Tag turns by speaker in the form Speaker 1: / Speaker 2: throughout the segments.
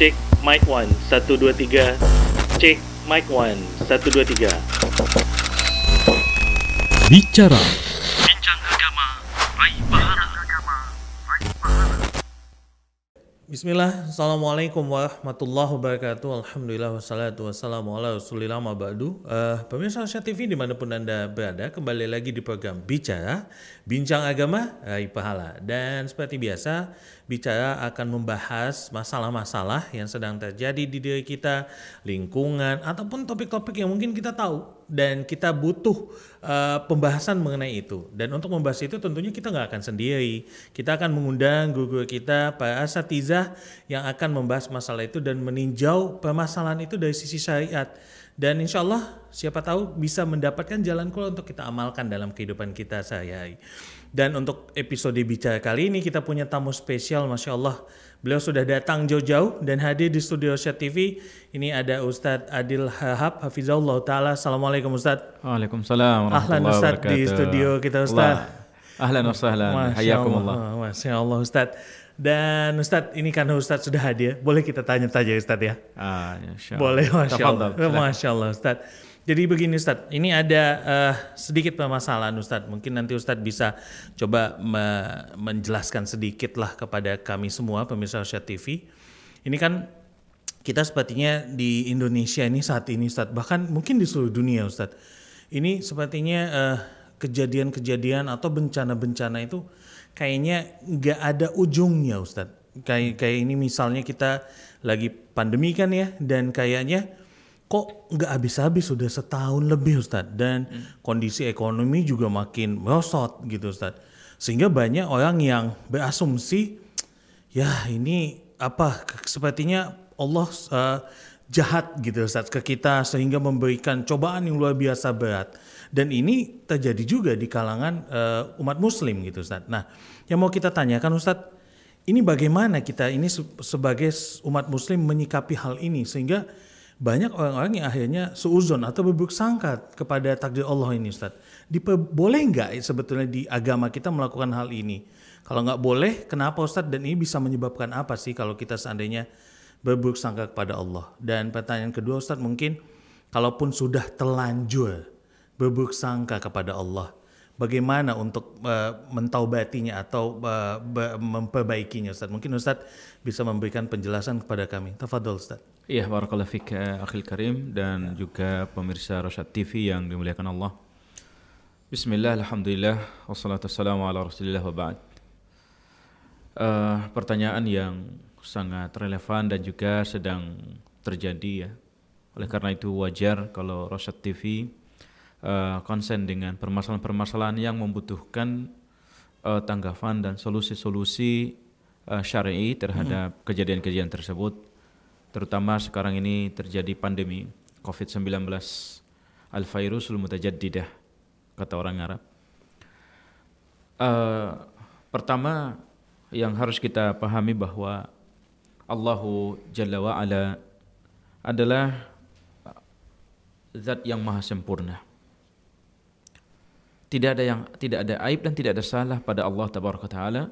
Speaker 1: Cek mic 1 1 2 3. Cek mic 1 1 2 3.
Speaker 2: Bicara.
Speaker 1: Bincang agama, raih pahala.
Speaker 3: Bismillah, Assalamualaikum warahmatullahi wabarakatuh. Alhamdulillah wassalatu wassalamu ala rasulillah ma ba'du. Uh, Pemirsa Asia TV di mana pun Anda berada Kembali lagi di program Bicara Bincang Agama Raih Pahala. Dan seperti biasa Bicara akan membahas masalah-masalah yang sedang terjadi di diri kita Lingkungan Ataupun topik-topik yang mungkin kita tahu Dan kita butuh uh, pembahasan mengenai itu. Dan untuk membahas itu tentunya kita nggak akan sendiri. Kita akan mengundang guru kita Para asatizah yang akan membahas masalah itu dan meninjau permasalahan itu dari sisi syariat. Dan insya Allah siapa tahu bisa mendapatkan jalan keluar untuk kita amalkan dalam kehidupan kita sehari-hari. Dan untuk episode bicara kali ini kita punya tamu spesial Masya Allah. Beliau sudah datang jauh-jauh dan hadir di studio Syat TV. Ini ada Ustadz Adil Hahab Hafizahullah Ta'ala. Assalamualaikum Ustadz.
Speaker 2: Waalaikumsalam
Speaker 3: Ahlan Ustadz di studio kita Ustadz.
Speaker 2: Allah. Ahlan wa sahlan. Hayakumullah.
Speaker 3: Allah, Masya Allah Ustadz. Dan Ustadz ini karena Ustadz sudah hadir, boleh kita tanya-tanya Ustadz ya?
Speaker 2: Ah, Allah.
Speaker 3: Boleh, Masya Allah. Masya Allah Ustadz. Jadi begini Ustadz, ini ada eh, sedikit permasalahan Ustadz. Mungkin nanti Ustadz bisa coba me- menjelaskan sedikit lah kepada kami semua pemirsa Asia TV. Ini kan kita sepertinya di Indonesia ini saat ini Ustadz, bahkan mungkin di seluruh dunia Ustadz. Ini sepertinya eh, kejadian-kejadian atau bencana-bencana itu kayaknya nggak ada ujungnya Ustadz. Kayak kayak ini misalnya kita lagi pandemi kan ya dan kayaknya kok nggak habis-habis? Sudah setahun lebih Ustadz. Dan kondisi ekonomi juga makin merosot gitu Ustadz. Sehingga banyak orang yang berasumsi ya ini apa sepertinya Allah eh, jahat gitu Ustaz ke kita sehingga memberikan cobaan yang luar biasa berat. Dan ini terjadi juga di kalangan eh, umat muslim gitu Ustaz. Nah, yang mau kita tanyakan Ustaz, ini bagaimana kita ini se- sebagai umat muslim menyikapi hal ini? Sehingga banyak orang-orang yang akhirnya seuzon atau berburuk sangka kepada takdir Allah ini Ustaz. Dipe- boleh nggak sebetulnya di agama kita melakukan hal ini? Kalau nggak boleh, kenapa Ustadz? Dan ini bisa menyebabkan apa sih kalau kita seandainya berburuk sangka kepada Allah? Dan pertanyaan kedua Ustadz mungkin, kalaupun sudah telanjur berburuk sangka kepada Allah, bagaimana untuk eh, mentaubatinya atau eh, be- memperbaikinya Ustadz? Mungkin Ustadz bisa memberikan penjelasan kepada kami. Tafadol Ustadz.
Speaker 2: Iya, barakallahu fik eh, akhil karim dan juga pemirsa Rosyad TV yang dimuliakan Allah. Bismillah, alhamdulillah, wassalatu wassalamu ala rasulillah wa ba'd. Eh, pertanyaan yang sangat relevan dan juga sedang terjadi ya. Oleh karena itu wajar kalau Rosyad TV eh, konsen dengan permasalahan-permasalahan yang membutuhkan eh, tanggapan dan solusi-solusi eh, syar'i terhadap kejadian-kejadian tersebut. Terutama sekarang ini terjadi pandemi COVID-19 al-virusul mutajaddidah kata orang Arab. Eh, pertama yang harus kita pahami bahwa Allahu Jalla wa Ala adalah zat yang maha sempurna. Tidak ada yang tidak ada aib dan tidak ada salah pada Allah tabaraka taala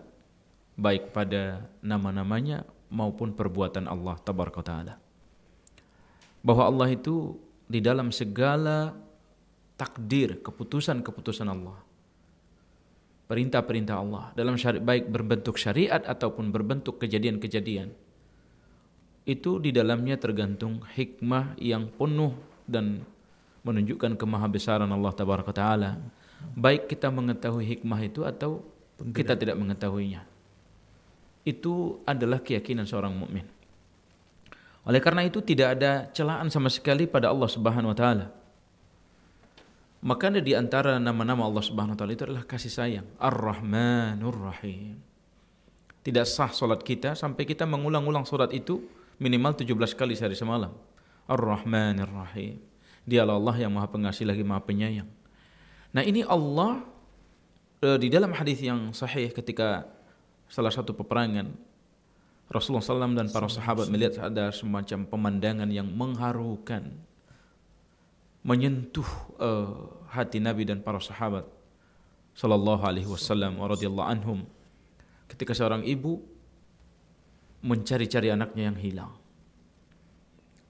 Speaker 2: baik pada nama-namanya maupun perbuatan Allah tabaraka taala. Bahwa Allah itu di dalam segala takdir, keputusan-keputusan Allah perintah-perintah Allah dalam syari baik berbentuk syariat ataupun berbentuk kejadian-kejadian itu di dalamnya tergantung hikmah yang penuh dan menunjukkan kemahabesaran Allah tabaraka taala baik kita mengetahui hikmah itu atau kita tidak mengetahuinya itu adalah keyakinan seorang mukmin oleh karena itu tidak ada celaan sama sekali pada Allah Subhanahu wa taala maka di antara nama-nama Allah Subhanahu wa taala itu adalah kasih sayang, Ar-Rahmanur Rahim. Tidak sah salat kita sampai kita mengulang-ulang surat itu minimal 17 kali sehari semalam. Ar-Rahmanir Rahim. Dialah Allah yang Maha Pengasih lagi Maha Penyayang. Nah, ini Allah eh, di dalam hadis yang sahih ketika salah satu peperangan Rasulullah SAW dan para sahabat melihat ada semacam pemandangan yang mengharukan menyentuh eh, hati Nabi dan para sahabat sallallahu alaihi wasallam wa radhiyallahu anhum ketika seorang ibu mencari-cari anaknya yang hilang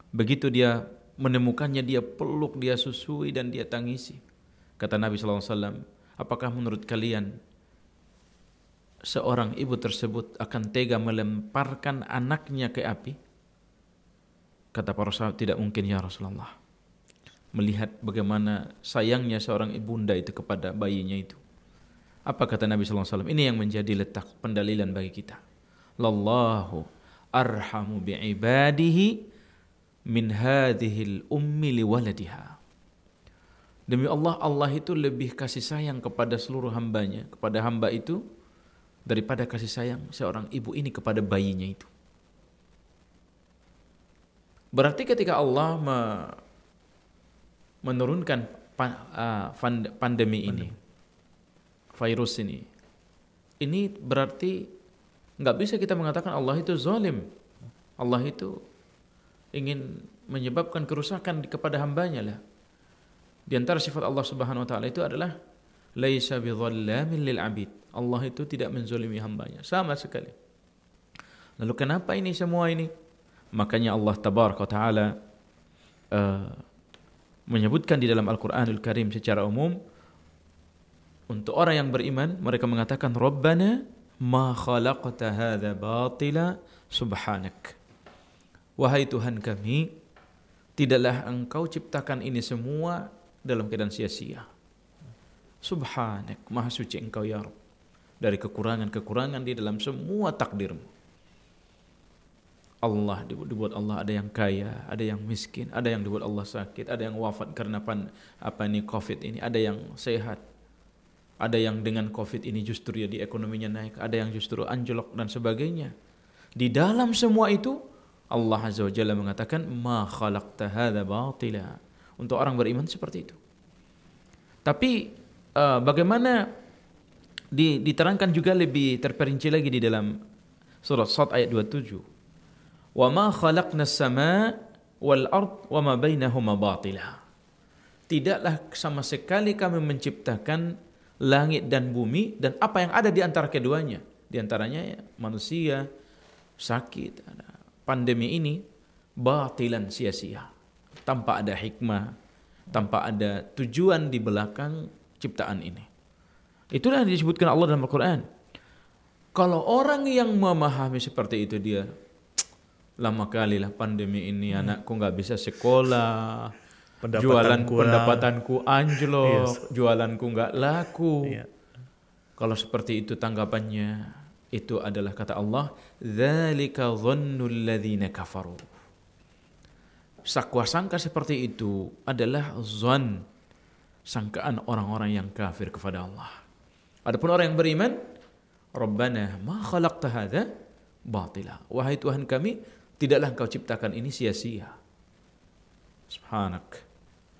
Speaker 2: Begitu dia menemukannya, dia peluk, dia susui dan dia tangisi. Kata Nabi SAW, apakah menurut kalian seorang ibu tersebut akan tega melemparkan anaknya ke api? Kata para sahabat, tidak mungkin ya Rasulullah. Melihat bagaimana sayangnya seorang ibunda itu kepada bayinya itu. Apa kata Nabi SAW? Ini yang menjadi letak pendalilan bagi kita. Lallahu arhamu bi'ibadihi min hadhil ummi liwaladiha. Demi Allah, Allah itu lebih kasih sayang kepada seluruh hambanya, kepada hamba itu, daripada kasih sayang seorang ibu ini kepada bayinya itu. Berarti ketika Allah me menurunkan pandemi ini, virus ini, ini berarti nggak bisa kita mengatakan Allah itu zalim. Allah itu ingin menyebabkan kerusakan kepada hambanya lah. Di antara sifat Allah Subhanahu wa taala itu adalah laisa bidzallamin lil abid. Allah itu tidak menzalimi hambanya sama sekali. Lalu kenapa ini semua ini? Makanya Allah tabaraka taala uh, menyebutkan di dalam Al-Qur'anul Karim secara umum untuk orang yang beriman mereka mengatakan Rabbana ma khalaqta hadza batila subhanak. Wahai Tuhan kami, tidaklah Engkau ciptakan ini semua dalam keadaan sia-sia. Subhanak, maha suci Engkau ya Rabb. Dari kekurangan-kekurangan di dalam semua takdirmu. Allah dibuat Allah ada yang kaya, ada yang miskin, ada yang dibuat Allah sakit, ada yang wafat karena pan, apa ini Covid ini, ada yang sehat, ada yang dengan Covid ini justru ya di ekonominya naik, ada yang justru anjlok dan sebagainya. Di dalam semua itu Allah Azza wa Jalla mengatakan ma khalaqta hadza batila. Untuk orang beriman seperti itu. Tapi uh, bagaimana di, diterangkan juga lebih terperinci lagi di dalam surat Sad ayat 27 wa ma khalaqna sama wal ard wa ma bainahuma batila. Tidaklah sama sekali kami menciptakan langit dan bumi dan apa yang ada di antara keduanya. Di antaranya ya, manusia, sakit, pandemi ini batilan sia-sia. Tanpa ada hikmah, tanpa ada tujuan di belakang ciptaan ini. Itulah yang disebutkan Allah dalam Al-Quran. Kalau orang yang memahami seperti itu dia lama kali lah pandemi ini hmm. anakku nggak bisa sekolah pendapatan jualan kurang. pendapatanku anjlok yes. jualanku nggak laku yeah. kalau seperti itu tanggapannya itu adalah kata Allah dzalika dhannul ladzina kafaru sakwa sangka seperti itu adalah zon sangkaan orang-orang yang kafir kepada Allah adapun orang yang beriman Rabbana ma khalaqta hadza batila wahai Tuhan kami Tidaklah engkau ciptakan ini sia-sia. Subhanak.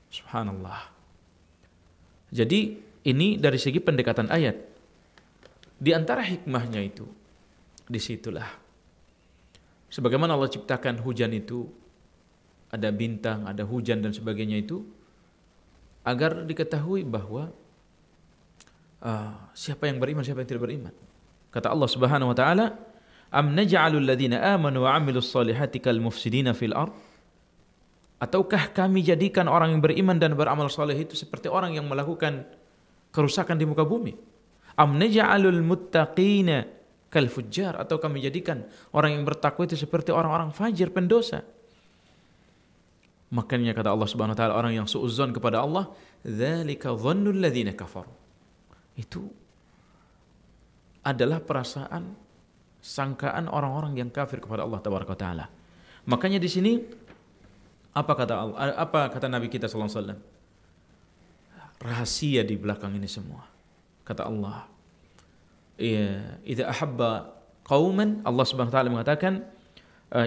Speaker 2: Subhanallah. Jadi ini dari segi pendekatan ayat. Di antara hikmahnya itu, di situlah. Sebagaimana Allah ciptakan hujan itu, ada bintang, ada hujan dan sebagainya itu, agar diketahui bahwa uh, siapa yang beriman, siapa yang tidak beriman. Kata Allah Subhanahu wa taala, Am naj'alul ladzina amanu wa 'amilus solihati kal mufsidina fil ard? Ataukah kami jadikan orang yang beriman dan beramal soleh itu seperti orang yang melakukan kerusakan di muka bumi? Am naj'alul muttaqina kal fujjar atau kami jadikan orang yang bertakwa itu seperti orang-orang fajir pendosa? Makanya kata Allah Subhanahu wa taala orang yang suudzon kepada Allah, dzalika dhannul ladzina kafaru. Itu adalah perasaan sangkaan orang-orang yang kafir kepada Allah taala. Makanya di sini apa kata Allah, apa kata Nabi kita sallallahu alaihi wasallam? Rahasia di belakang ini semua. Kata Allah, "Ya, idza ahabba qauman," Allah Subhanahu wa taala mengatakan,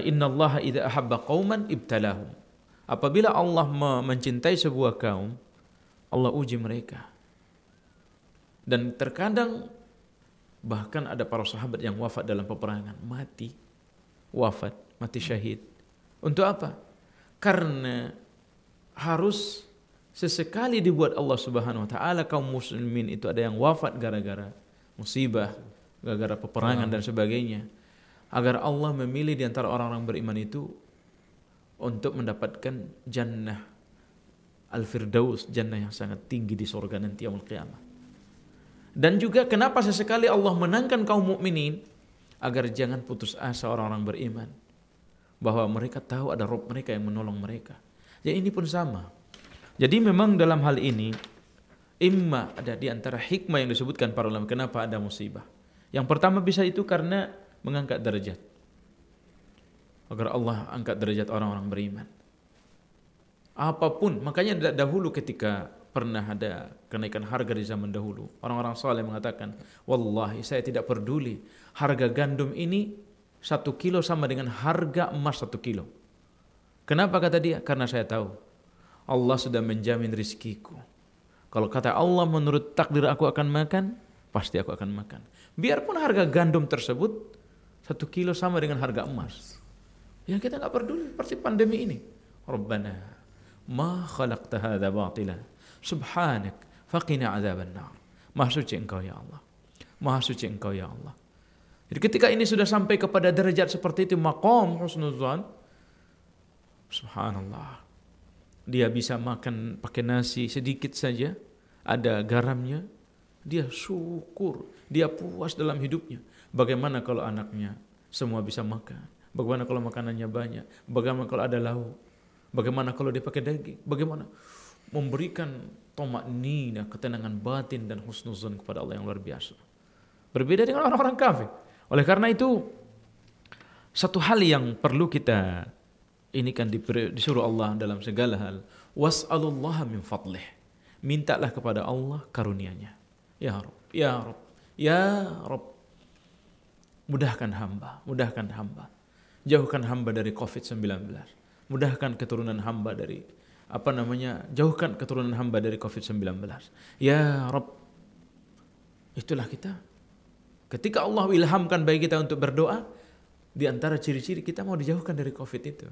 Speaker 2: "Inna Allah idza ahabba qauman ibtalahum." Apabila Allah mencintai sebuah kaum, Allah uji mereka. Dan terkadang Bahkan ada para sahabat yang wafat dalam peperangan, mati, wafat, mati syahid. Untuk apa? Karena harus sesekali dibuat Allah Subhanahu wa taala kaum muslimin itu ada yang wafat gara-gara musibah, gara-gara peperangan dan sebagainya. Agar Allah memilih di antara orang-orang beriman itu untuk mendapatkan jannah al-firdaus, jannah yang sangat tinggi di surga nanti yaumul qiyamah. Dan juga kenapa sesekali Allah menangkan kaum mukminin agar jangan putus asa orang-orang beriman bahwa mereka tahu ada Rob mereka yang menolong mereka. Ya ini pun sama. Jadi memang dalam hal ini imma ada di antara hikmah yang disebutkan para ulama kenapa ada musibah. Yang pertama bisa itu karena mengangkat derajat. Agar Allah angkat derajat orang-orang beriman. Apa pun, makanya dahulu ketika pernah ada kenaikan harga di zaman dahulu. Orang-orang soleh mengatakan, Wallahi saya tidak peduli harga gandum ini satu kilo sama dengan harga emas satu kilo. Kenapa kata dia? Karena saya tahu Allah sudah menjamin rizkiku. Kalau kata Allah menurut takdir aku akan makan, pasti aku akan makan. Biarpun harga gandum tersebut satu kilo sama dengan harga emas. Ya kita nggak peduli seperti pandemi ini. Rabbana ma khalaqta hadza batila. Subhanak faqina adzaban nar. Maha suci engkau ya Allah. Maha suci engkau ya Allah. Jadi ketika ini sudah sampai kepada derajat seperti itu maqam husnuzan subhanallah. Dia bisa makan pakai nasi sedikit saja, ada garamnya, dia syukur, dia puas dalam hidupnya. Bagaimana kalau anaknya semua bisa makan? Bagaimana kalau makanannya banyak? Bagaimana kalau ada lauk? Bagaimana kalau dia pakai daging? Bagaimana memberikan tomak nina, ketenangan batin dan husnuzon kepada Allah yang luar biasa. Berbeda dengan orang-orang kafir. Oleh karena itu, satu hal yang perlu kita ini kan disuruh Allah dalam segala hal. Was'alullaha min fadlih. Mintalah kepada Allah karunianya. Ya Rob, Ya Rob, Ya Rob. Mudahkan hamba, mudahkan hamba. Jauhkan hamba dari COVID-19. Mudahkan keturunan hamba dari apa namanya? Jauhkan keturunan hamba dari COVID-19. Ya Rob. Itulah kita. Ketika Allah ilhamkan bagi kita untuk berdoa, di antara ciri-ciri kita mau dijauhkan dari COVID itu.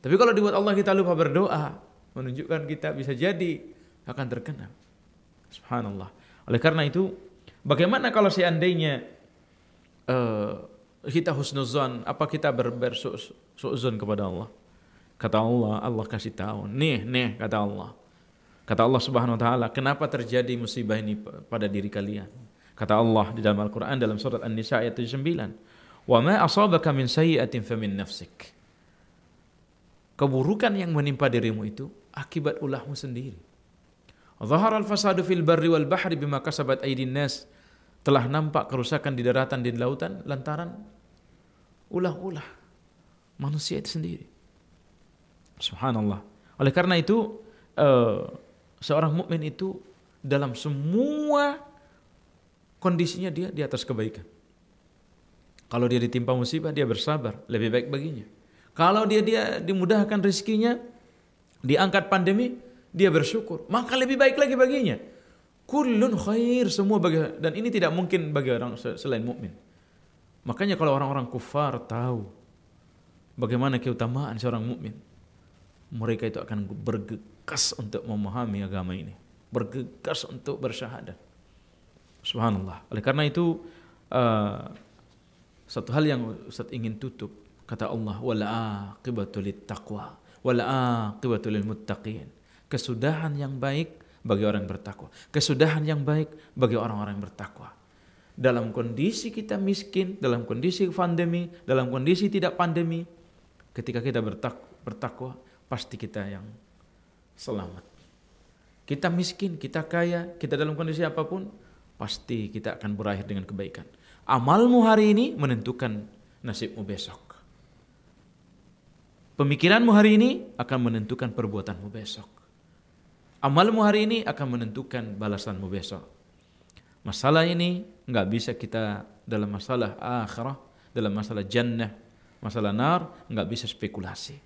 Speaker 2: Tapi kalau dibuat Allah kita lupa berdoa, menunjukkan kita bisa jadi akan terkena. Subhanallah. Oleh karena itu, bagaimana kalau seandainya uh, kita husnuzon, apa kita ber bersuuzon kepada Allah? Kata Allah, Allah kasih tahu. Nih, nih, kata Allah. Kata Allah Subhanahu wa taala, kenapa terjadi musibah ini pada diri kalian? Kata Allah di dalam Al-Qur'an dalam surat An-Nisa ayat 79. "Wa ma asabaka min sayyi'atin famin nafsik." Keburukan yang menimpa dirimu itu akibat ulahmu sendiri. Zahar al-fasadu fil barri wal bahri bima kasabat aydin nas. Telah nampak kerusakan di daratan dan di lautan lantaran ulah-ulah manusia itu sendiri. Subhanallah. Oleh karena itu uh, seorang mukmin itu dalam semua kondisinya dia di atas kebaikan. Kalau dia ditimpa musibah dia bersabar, lebih baik baginya. Kalau dia dia dimudahkan rezekinya, diangkat pandemi, dia bersyukur, maka lebih baik lagi baginya. Kullun khair semua bagi dan ini tidak mungkin bagi orang selain mukmin. Makanya kalau orang-orang kufar tahu bagaimana keutamaan seorang mukmin, mereka itu akan bergegas untuk memahami agama ini, bergegas untuk bersyahadat. Subhanallah. Oleh karena itu uh, satu hal yang Ustaz ingin tutup kata Allah wal aqibatu taqwa wal aqibatu muttaqin. Kesudahan yang baik bagi orang yang bertakwa. Kesudahan yang baik bagi orang-orang yang bertakwa. Dalam kondisi kita miskin, dalam kondisi pandemi, dalam kondisi tidak pandemi, ketika kita bertakwa, pasti kita yang selamat. Kita miskin, kita kaya, kita dalam kondisi apa pun, pasti kita akan berakhir dengan kebaikan. Amalmu hari ini menentukan nasibmu besok. Pemikiranmu hari ini akan menentukan perbuatanmu besok. Amalmu hari ini akan menentukan balasanmu besok. Masalah ini nggak bisa kita dalam masalah akhirah, dalam masalah jannah, masalah nar, nggak bisa spekulasi.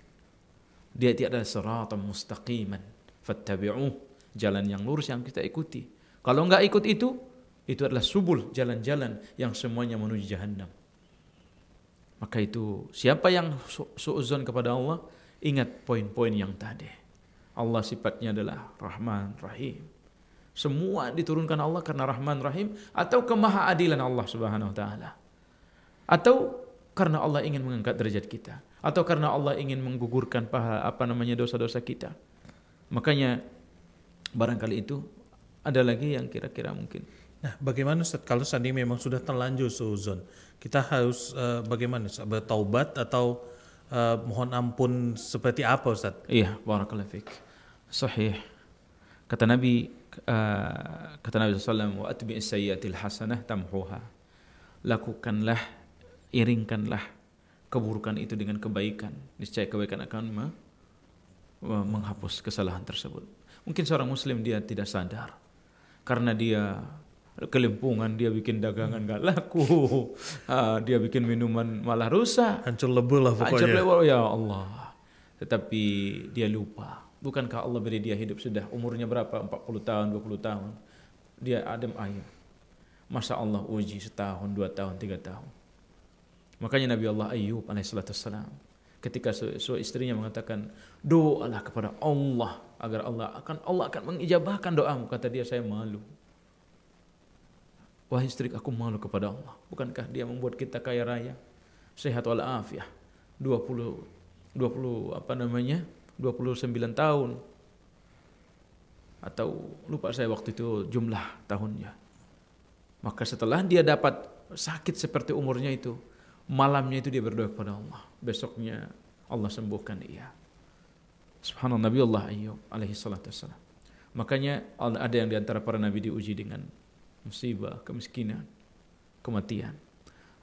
Speaker 2: Dia tidak ada mustaqiman. Fattabi'uh. Jalan yang lurus yang kita ikuti. Kalau nggak ikut itu, itu adalah subul jalan-jalan yang semuanya menuju jahannam. Maka itu siapa yang suuzon kepada Allah ingat poin-poin yang tadi. Allah sifatnya adalah Rahman Rahim. Semua diturunkan Allah karena Rahman Rahim atau kemahaadilan Allah Subhanahu wa taala. Atau karena Allah ingin mengangkat derajat kita atau karena Allah ingin menggugurkan pahala apa namanya dosa-dosa kita. Makanya barangkali itu ada lagi yang kira-kira mungkin.
Speaker 3: Nah, bagaimana Ustaz kalau seandainya memang sudah terlanjur suzon? Kita harus uh, bagaimana Ustaz? Bertaubat atau uh, mohon ampun seperti apa Ustaz?
Speaker 2: Iya, barakallahu fiik. Sahih. Kata Nabi uh, kata Nabi SAW wa atbi sayyatil hasanah tamhuha. Lakukanlah iringkanlah keburukan itu dengan kebaikan. Niscaya kebaikan akan menghapus kesalahan tersebut. Mungkin seorang muslim dia tidak sadar karena dia kelimpungan dia bikin dagangan nggak laku. Uh, dia bikin minuman malah rusak.
Speaker 3: Hancur lebur lah pokoknya.
Speaker 2: hancur lebur ya Allah. Tetapi dia lupa. Bukankah Allah beri dia hidup sudah umurnya berapa? 40 tahun 20 tahun. Dia adem ayam masa Allah uji setahun dua tahun tiga tahun. Makanya Nabi Allah Ayub alaihissalam ketika istrinya mengatakan doalah kepada Allah agar Allah akan Allah akan mengijabahkan doamu kata dia saya malu wahai istri aku malu kepada Allah bukankah dia membuat kita kaya raya sehat walafiat 20 20 apa namanya 29 tahun atau lupa saya waktu itu jumlah tahunnya maka setelah dia dapat sakit seperti umurnya itu Malamnya itu dia berdoa kepada Allah. Besoknya Allah sembuhkan dia. Subhanallah Nabi Allah Ayub alaihi salatu wassalam. Makanya ada yang di antara para nabi diuji dengan musibah, kemiskinan, kematian.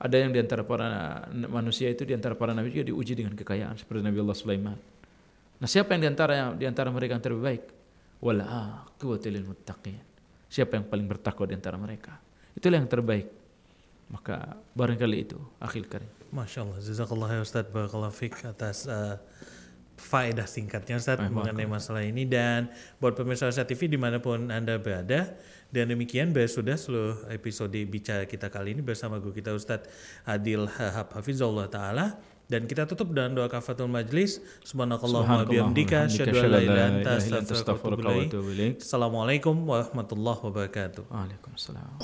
Speaker 2: Ada yang di antara para manusia itu di antara para nabi juga diuji dengan kekayaan seperti Nabi Allah Sulaiman. Nah siapa yang di antara yang di antara mereka yang terbaik? baik? Wal muttaqin. Siapa yang paling bertakwa di antara mereka? Itulah yang terbaik. Maka barangkali itu akhir karim.
Speaker 3: Masya Allah, jazakallah ya Ustaz Barakallah Fik atas uh, faedah singkatnya Ustaz eh, mengenai masalah ini dan buat pemirsa Ustaz TV di mana pun Anda berada dan demikian bahas sudah seluruh episode bicara kita kali ini bersama guru kita Ustaz Adil Hab Hafizullah Ta'ala. Dan kita tutup dengan doa kafatul majlis. Subhanakallahumma bihamdika Assalamualaikum warahmatullahi wabarakatuh.
Speaker 2: Waalaikumsalam.